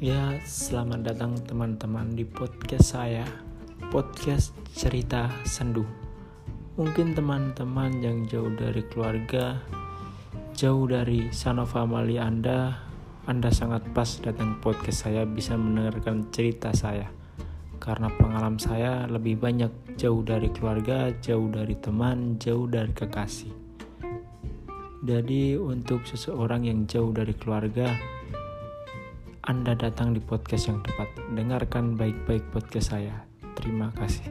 Ya, selamat datang teman-teman di podcast saya, podcast cerita sendu. Mungkin teman-teman yang jauh dari keluarga, jauh dari sana family Anda, Anda sangat pas datang podcast saya bisa mendengarkan cerita saya. Karena pengalaman saya lebih banyak jauh dari keluarga, jauh dari teman, jauh dari kekasih. Jadi untuk seseorang yang jauh dari keluarga, anda datang di podcast yang tepat. Dengarkan baik-baik podcast saya. Terima kasih.